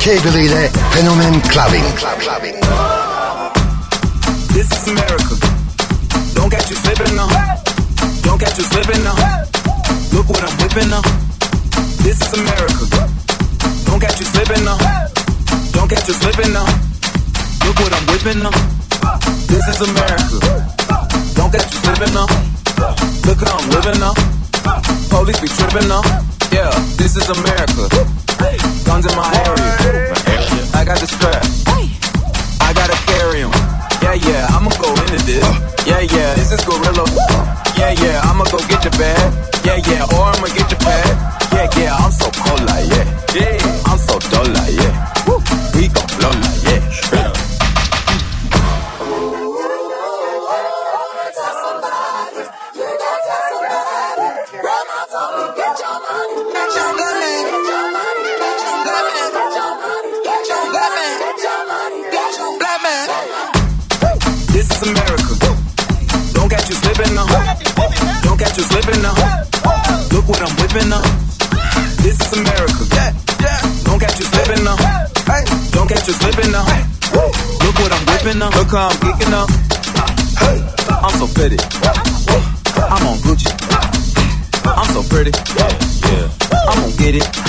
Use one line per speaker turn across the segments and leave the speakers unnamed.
Cable ile Fenomen Clubbing.
This is America. Don't catch you slipping now. Don't catch you slipping now. Look what I'm whipping now. This is America. Don't catch you slipping now. Don't catch you slipping now. Look what I'm whipping now. This is America. Don't catch you slipping now. Look how I'm living now. Police be tripping now. Yeah, this is America. Guns in my area. I got the strap. I gotta carry 'em. Yeah, yeah, I'ma go into this. Yeah, yeah, this is Gorilla. Yeah, yeah, I'ma go get your bag. Yeah, yeah, or I'ma get your pad. Yeah, yeah, I'm so cold like yeah. Yeah, I'm so dull like yeah. We gon' blow like yeah. Slipping now. Look what I'm whipping now. This is America. Don't catch you slipping now. Don't catch you slipping now. Look what I'm whipping now. Look how I'm geeking now. I'm so pretty. I'm on Gucci. I'm so pretty. Yeah, yeah. I'm gonna get it.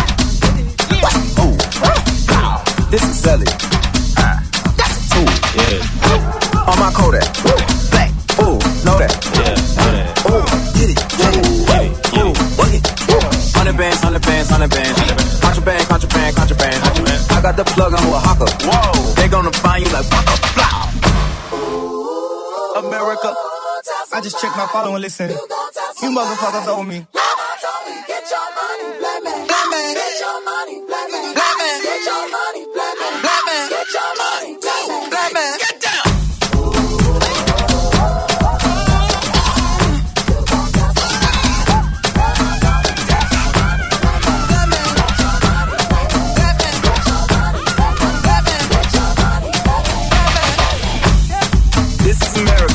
just check my follow and listen. You motherfuckers owe me.
Get your money, black man.
Black man. Get your money, black man. Black man. Get your money, black man. Black man. Get your money, black man. Black man. Get down. This is America.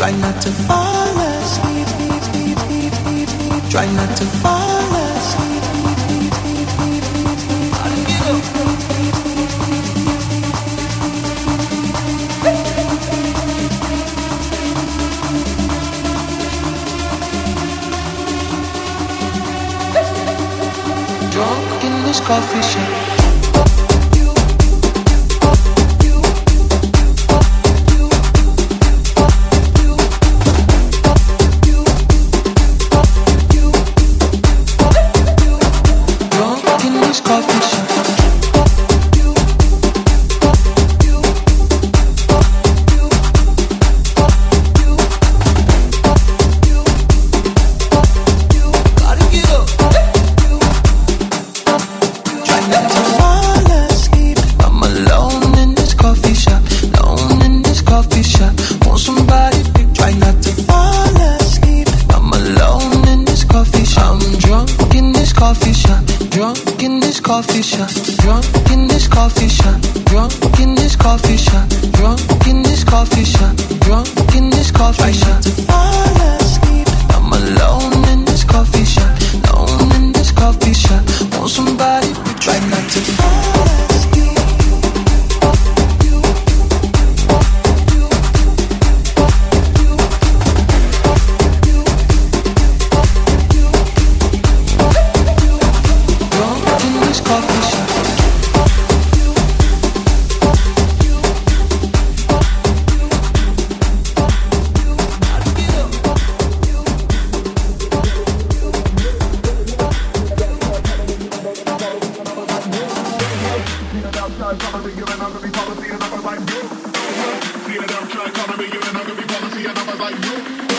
Try not to fall asleep. Try not to fall asleep. Drunk in
this coffee
shop. Like you.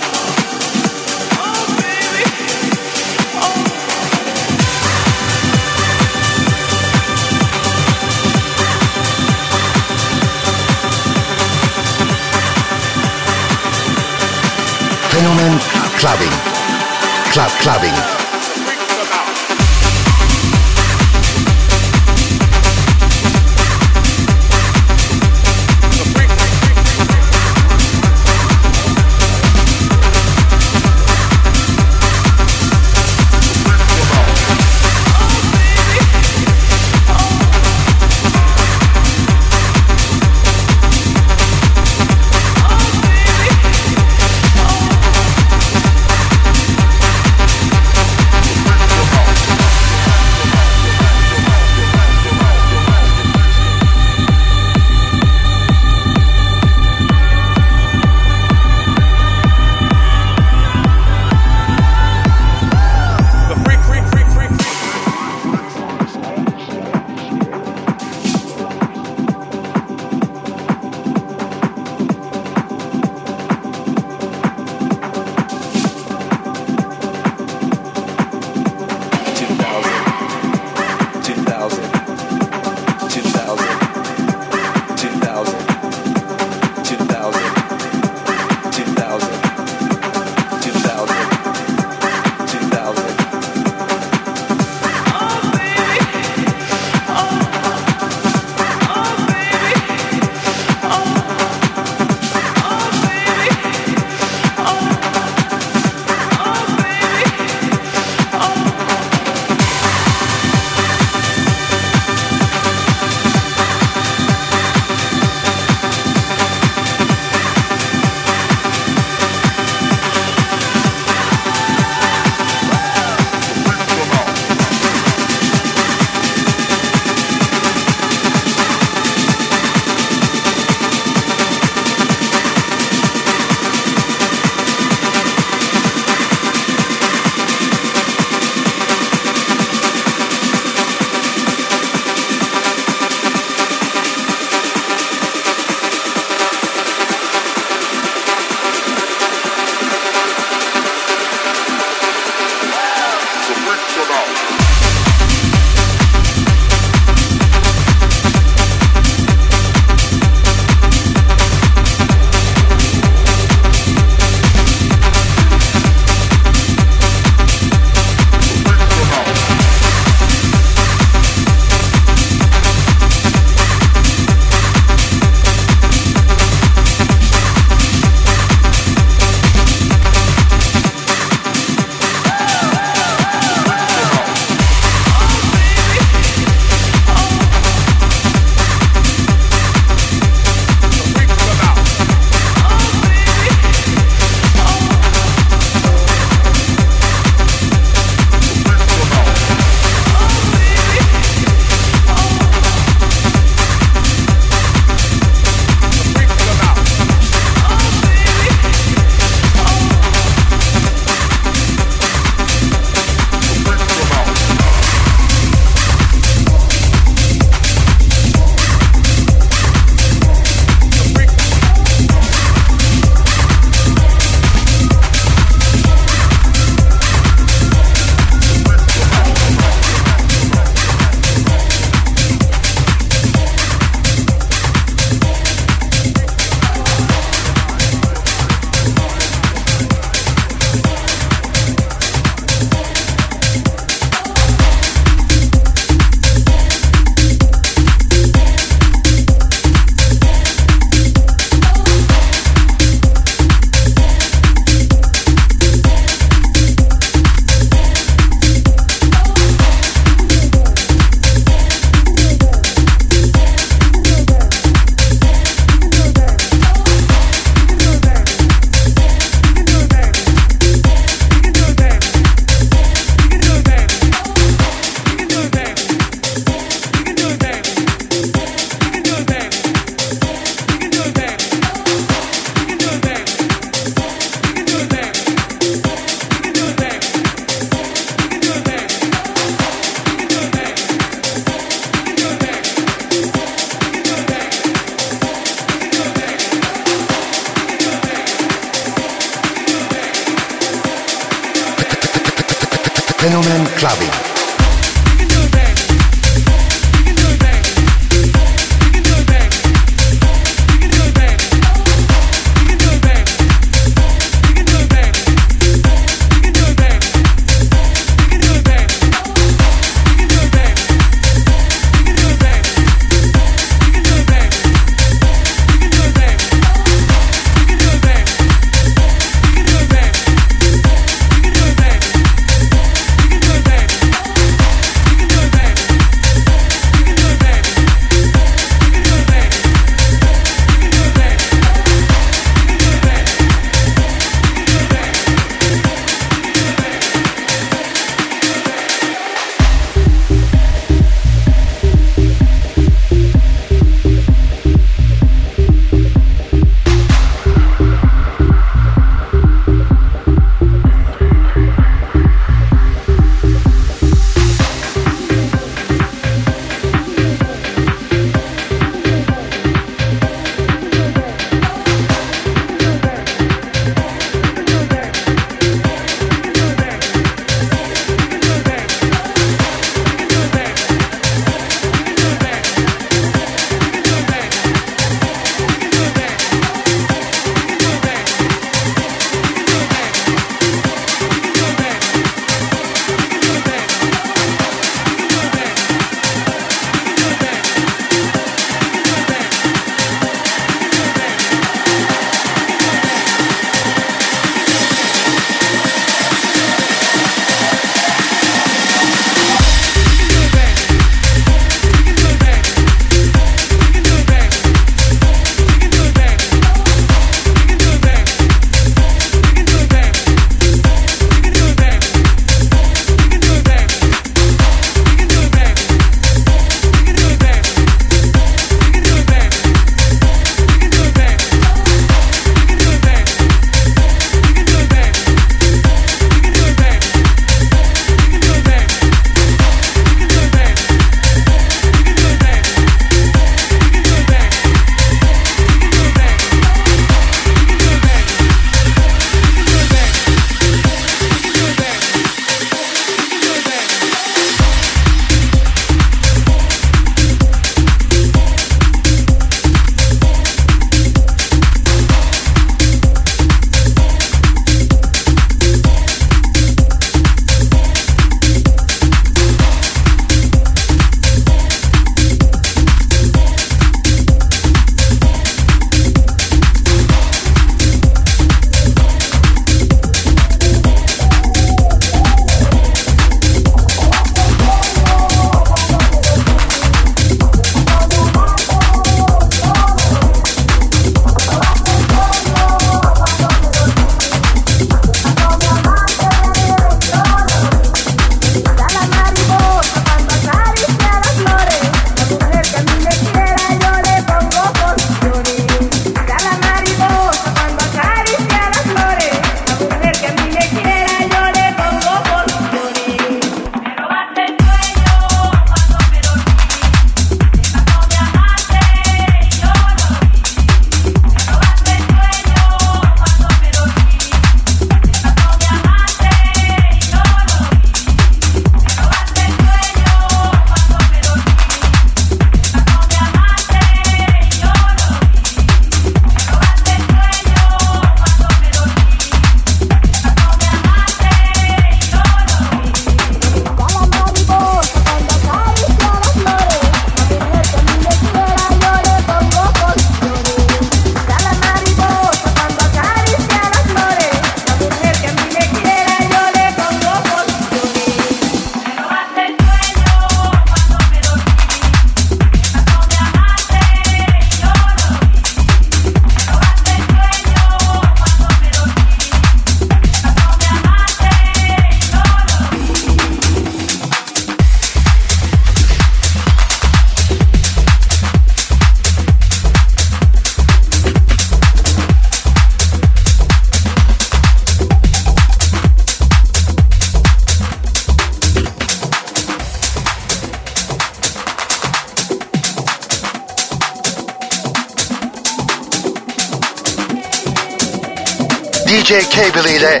DJ Cable ile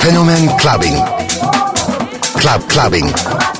Fenomen Clubbing. Club Clubbing.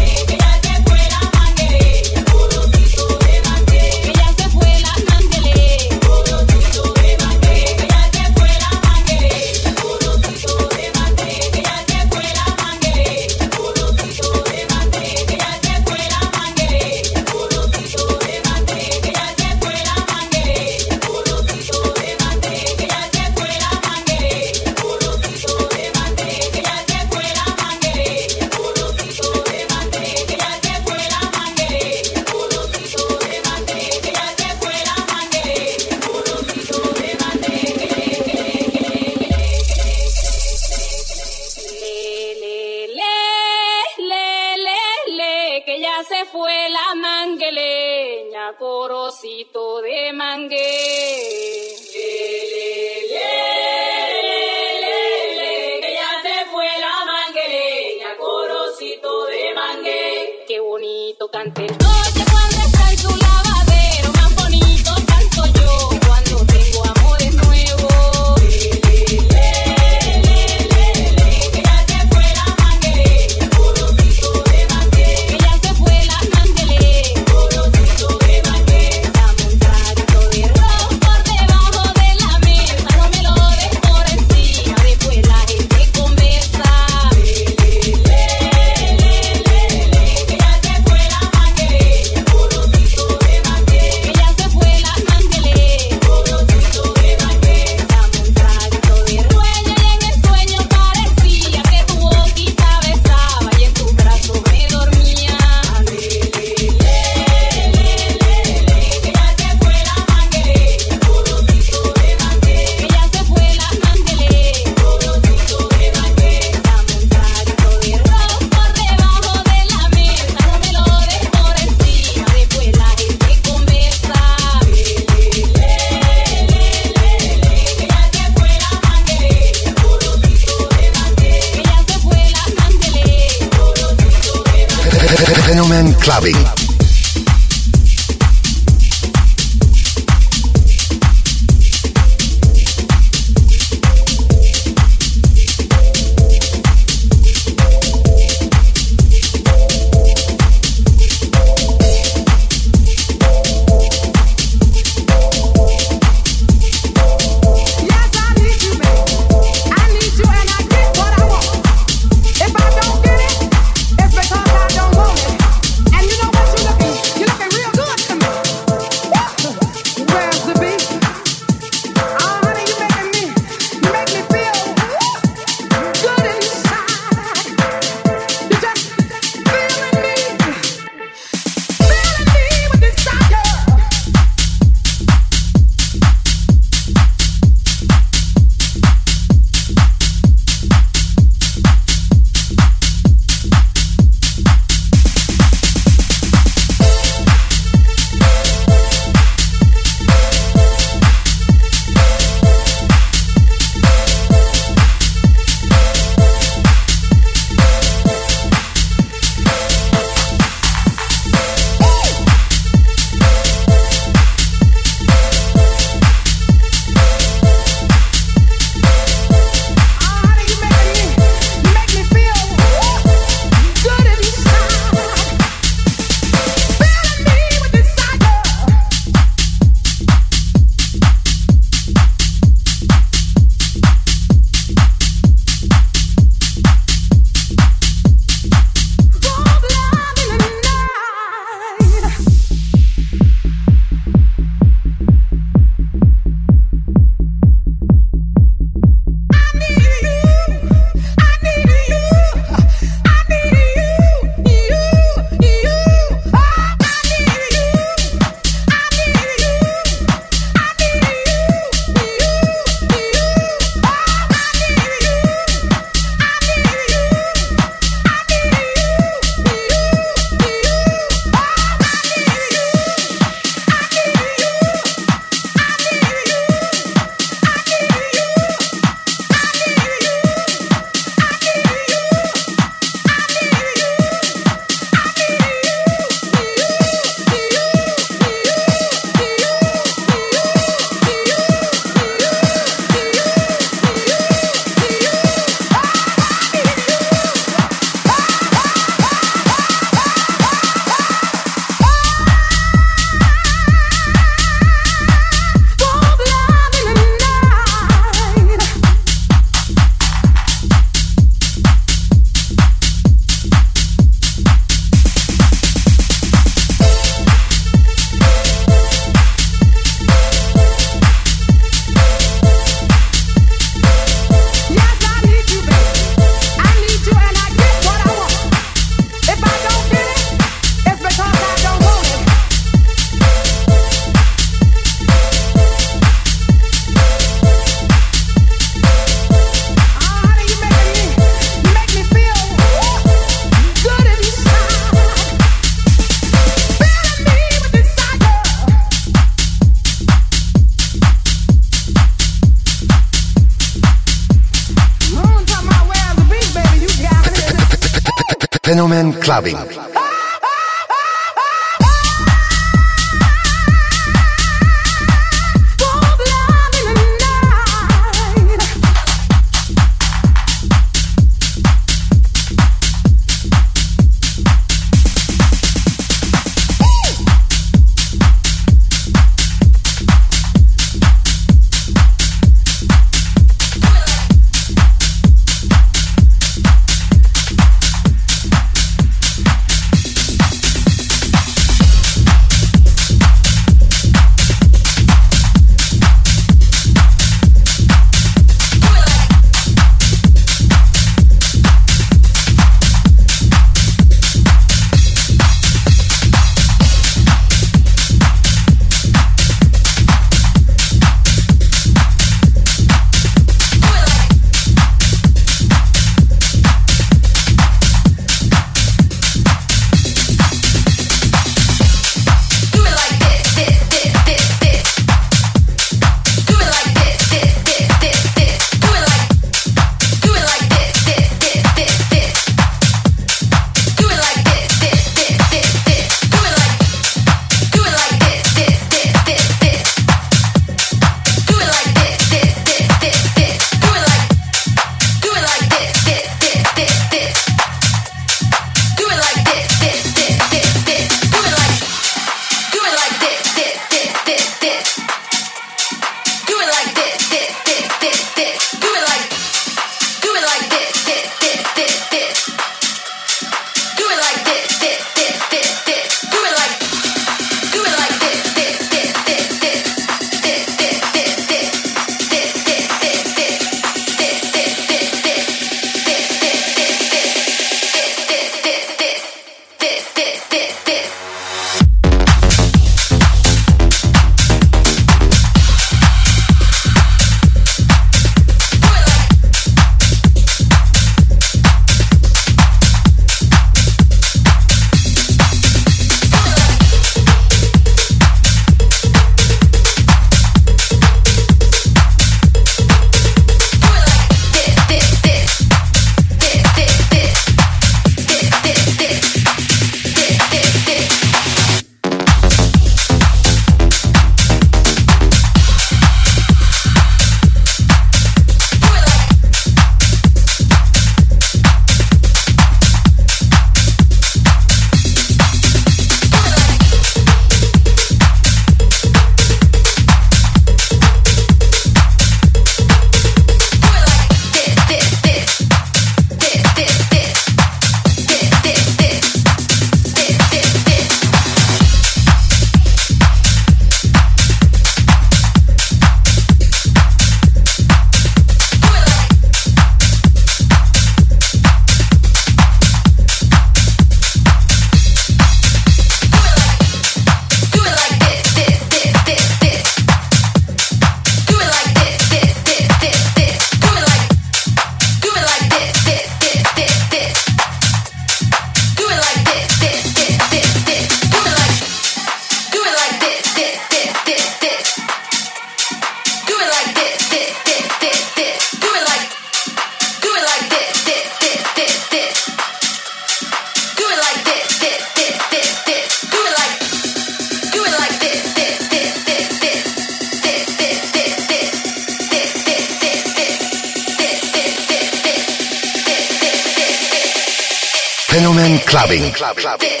Clubbing.
Club,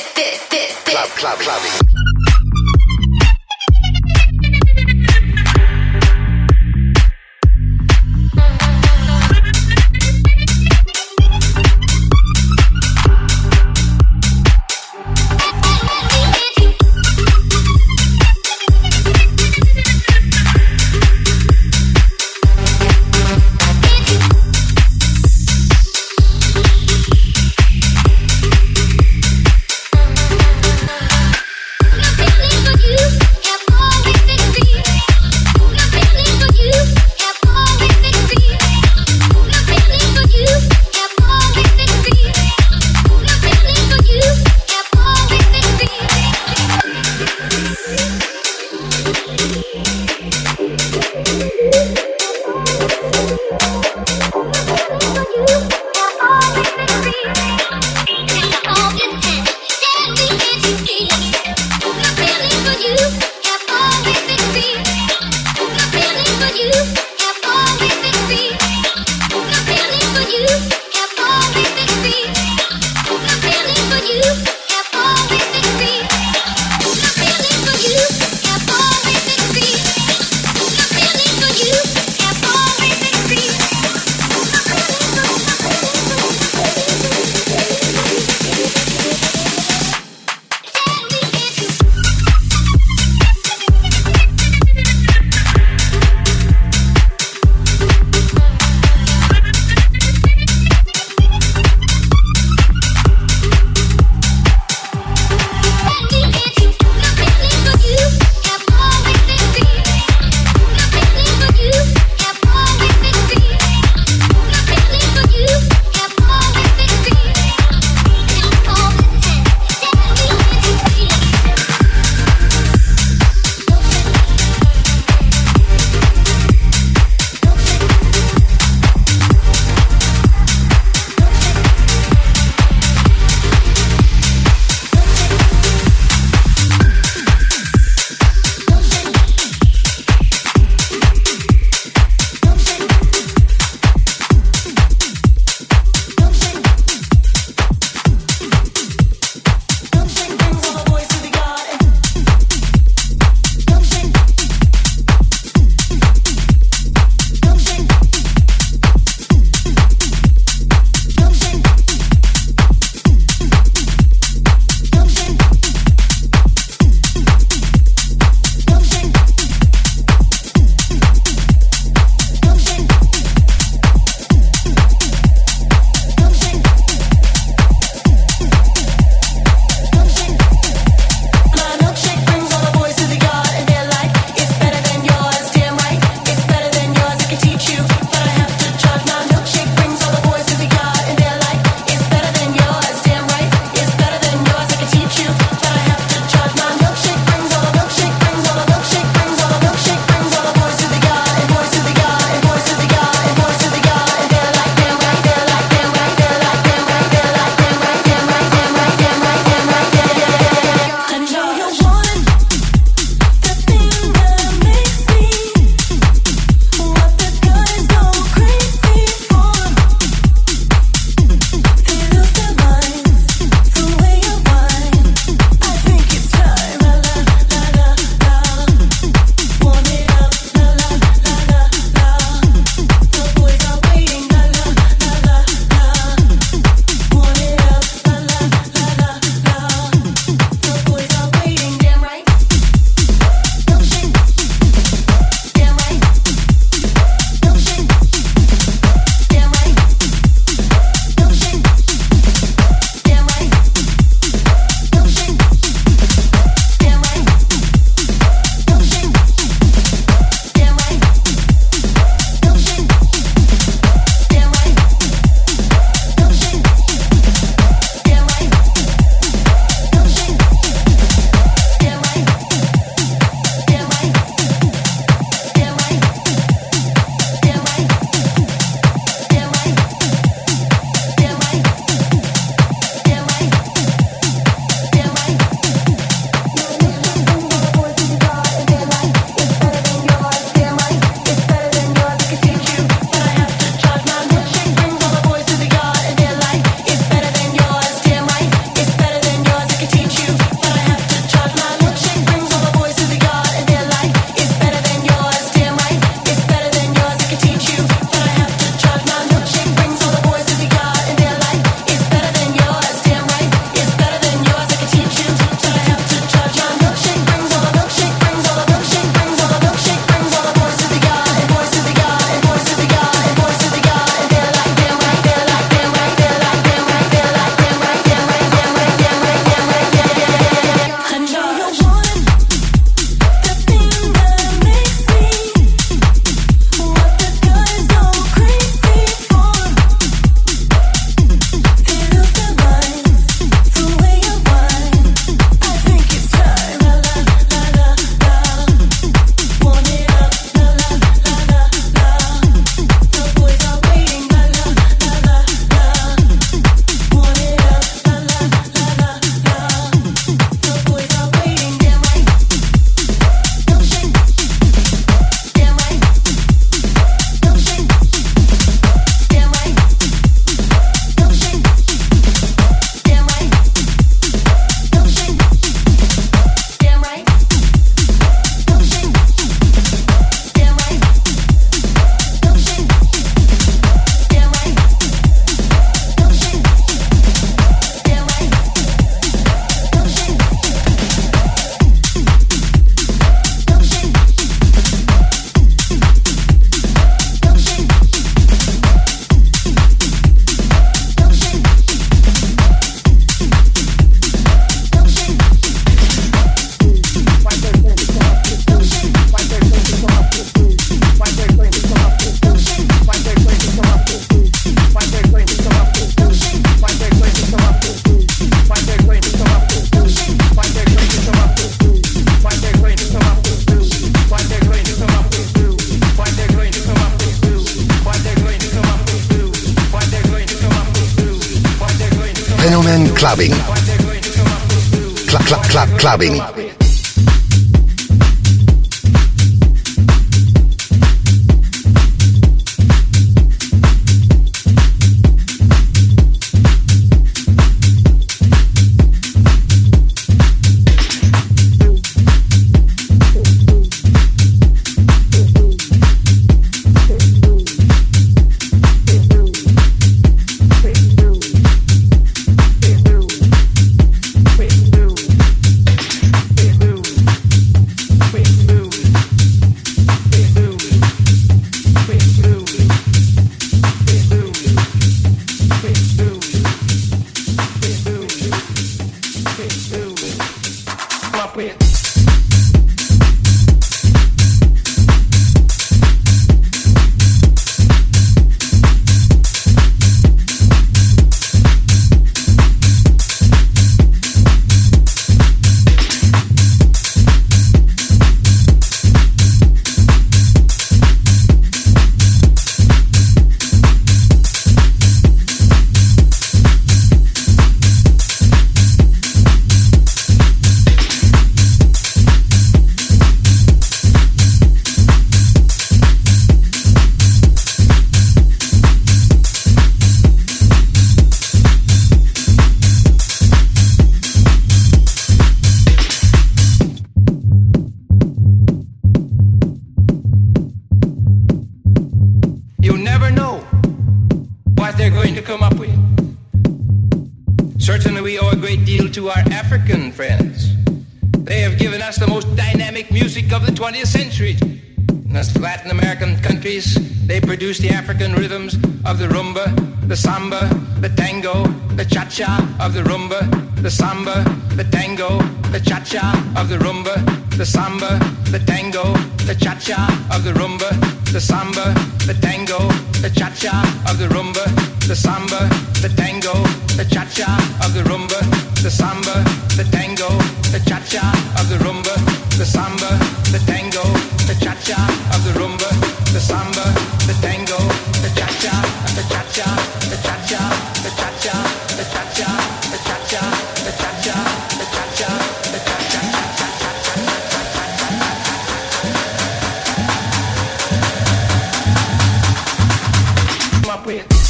DJ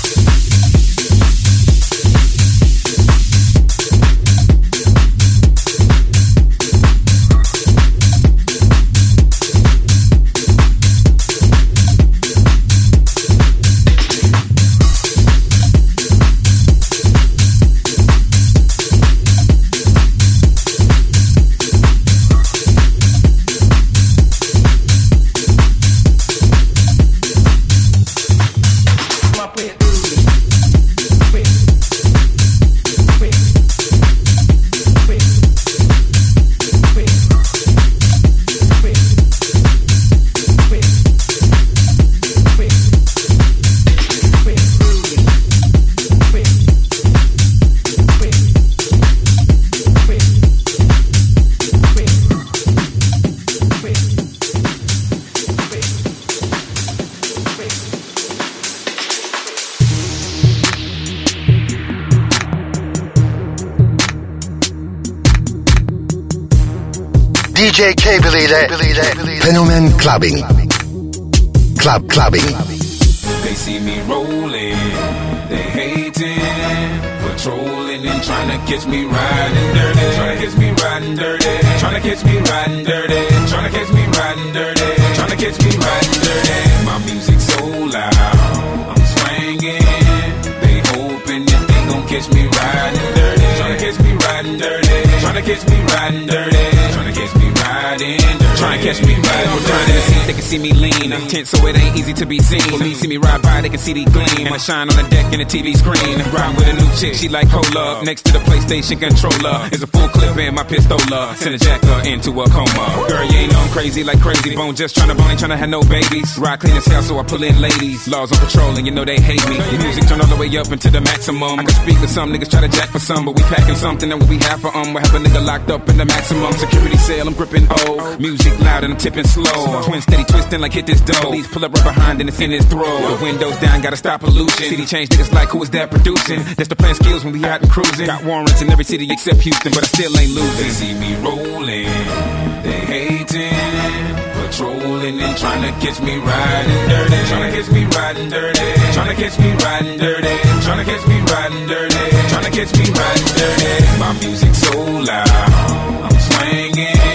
Ile Fenomen Clubbing. Club Clubbing.
They see me rolling, they hating, patrolling and trying to catch me riding dirty, trying to catch me riding dirty, trying to catch me riding dirty, trying to catch me riding dirty, trying to catch me riding dirty. My music so loud, I'm swinging. They hoping that they gon' catch me riding dirty, trying to catch me riding dirty, trying to catch me riding dirty, catch me riding the seat, they can see me lean. Tense, so it ain't easy to be seen. Police see me ride by, they can see the gleam. And I shine on the deck in the TV screen. Ride with a new chick, she like cola. Next to the PlayStation controller is a full clip in my pistola. Send a jacker into a coma. Girl, you ain't I'm crazy like Krayzie Bone. Just trying to bone, ain't trying to have no babies. Ride clean as hell, so I pull in ladies. Laws on patrol, and you know they hate me. The music turn all the way up into the maximum. I can speak to some niggas, try to jack for some, but we packing something that we have for um. We have a nigga locked up in the maximum security cell. I'm gripping O. cold. Music loud and I'm tipping slow. Twin steady twisting like hit this dough. Police pull up right behind and it's in his throat. The windows down, gotta stop pollution. City change niggas like who is that producing? That's the plan skills when we out and cruising. Got in every city except Houston, but I still ain't losing. They see me rolling, they hating. Patrolling and trying to catch me riding dirty. Trying to catch me riding dirty. Trying to catch me riding dirty. Trying to catch me riding dirty. Trying to catch me riding dirty. My music so loud, I'm swinging.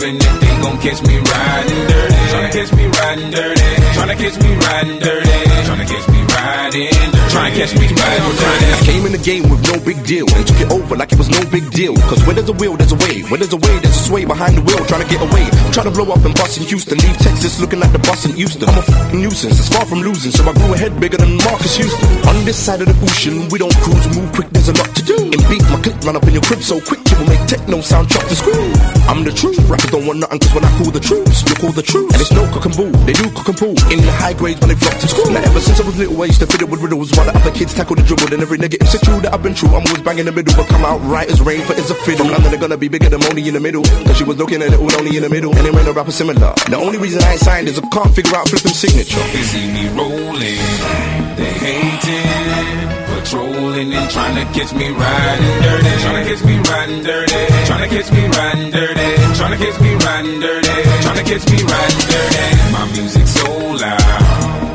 Hoping that they gon' catch me riding dirty. Trying to catch me riding dirty. Trying to catch me riding dirty. Trying to catch me riding. Trying catch me riding dirty.
I came in the game with no big deal and took it over like it was no big deal. Cause where there's a will, there's a way. Where there's a way, there's a sway behind the wheel. Trying to get away. Trying to blow up and bust in Houston. Leave Texas looking like the bus in Houston. I'm a fucking nuisance. It's far from losing. So I grew a head bigger than Marcus Houston. On this side of the ocean, we don't cruise, move quick. There's a lot to do. And beat my clip, run up in your crib so quick. You will make techno sound chop the screw. I'm the truth. Don't want nothing cause when I call the troops, you call the truth. And it's no cook and. They do cook and pull. In the high grades when they flock to school. Now ever since I was little, I used to fit it with riddles while the other kids tackle the dribble. And every negative situation that I've been through, I'm always banging the middle. But come out right as rain for is a fiddle. From London, they're gonna be bigger than Moni in the middle. Cause she was looking at it all only in the middle. And there ain't no rapper similar. The only reason I ain't signed is I can't figure out flipping signature.
They see me rolling, they hating, patrolling and trying to catch me riding dirty, trying to catch me riding dirty, trying to catch me riding dirty, trying to catch me riding dirty, trying to catch me riding dirty. My music so loud,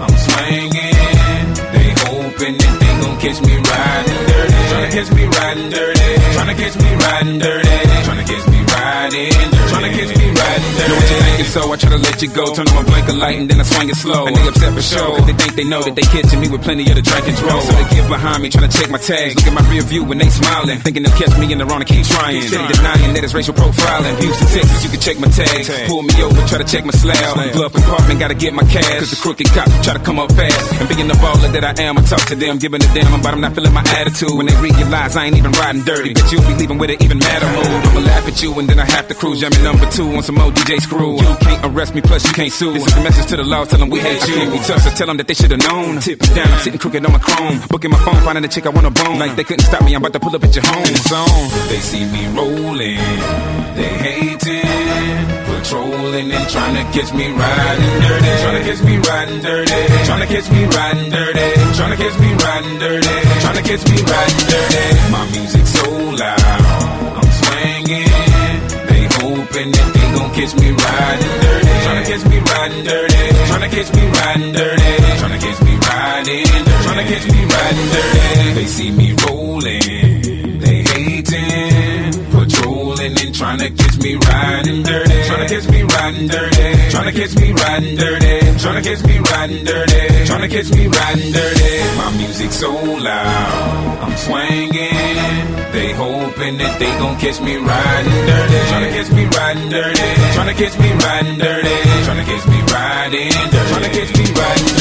I'm swinging. They hoping that they gon' catch me riding dirty, trying to catch me riding dirty, trying to catch me riding dirty, trying to catch me riding dirty, trying to catch me riding dirty. Know what you thinking, so I try to let you go. Turn on my blinker light and then I swing it slow. And they upset for sure, cause they think they know that they catching me with plenty of the drink and draw. So they get behind me, trying to check my tags. Look at my rear view when they smiling, thinking they'll catch me in the wrong and keep trying. Steady denying that it's racial profiling. Houston, Texas, you can check my tags. Pull me over, try to check my slab. Glove compartment, gotta get my cash. Cause the crooked cops try to come up fast. And being the baller that I am, I talk to them, giving a damn about I'm not feeling my attitude. When they realize I ain't even riding dirty, but you'll be leaving with an even madder mood. I'ma laugh at you and then I have to cruise. Jamming number two on some old DJ screw. You can't arrest me, plus you can't sue. This is the message to the law, tell them we hate you. We tough, so tell them that they should've known. Tip down, I'm sitting crooked on my chrome. Booking my phone, finding a chick I wanna bone. Like they couldn't stop me, I'm about to pull up at your home. Zone. They see me rolling, they hating, patrolling and trying to catch me riding dirty. Trying to catch me riding dirty. Trying to catch me riding dirty. Trying to catch me riding dirty. Trying to catch me riding dirty. My music so loud, I'm catch me riding dirty. Trying to catch me riding dirty. Trying to catch me riding dirty. Trying to catch me riding. Trying to catch me riding dirty. They see me rolling, patrolling and trying to catch me riding dirty. Trying to catch me riding dirty. Trying to catch me riding dirty. Trying to catch me riding dirty. Trying to catch me riding dirty. My music so loud, I'm swinging. They hoping that they gon' catch me riding dirty. Trying to catch me riding dirty. Trying to catch me riding dirty. Trying to catch me riding dirty. Trying to catch me riding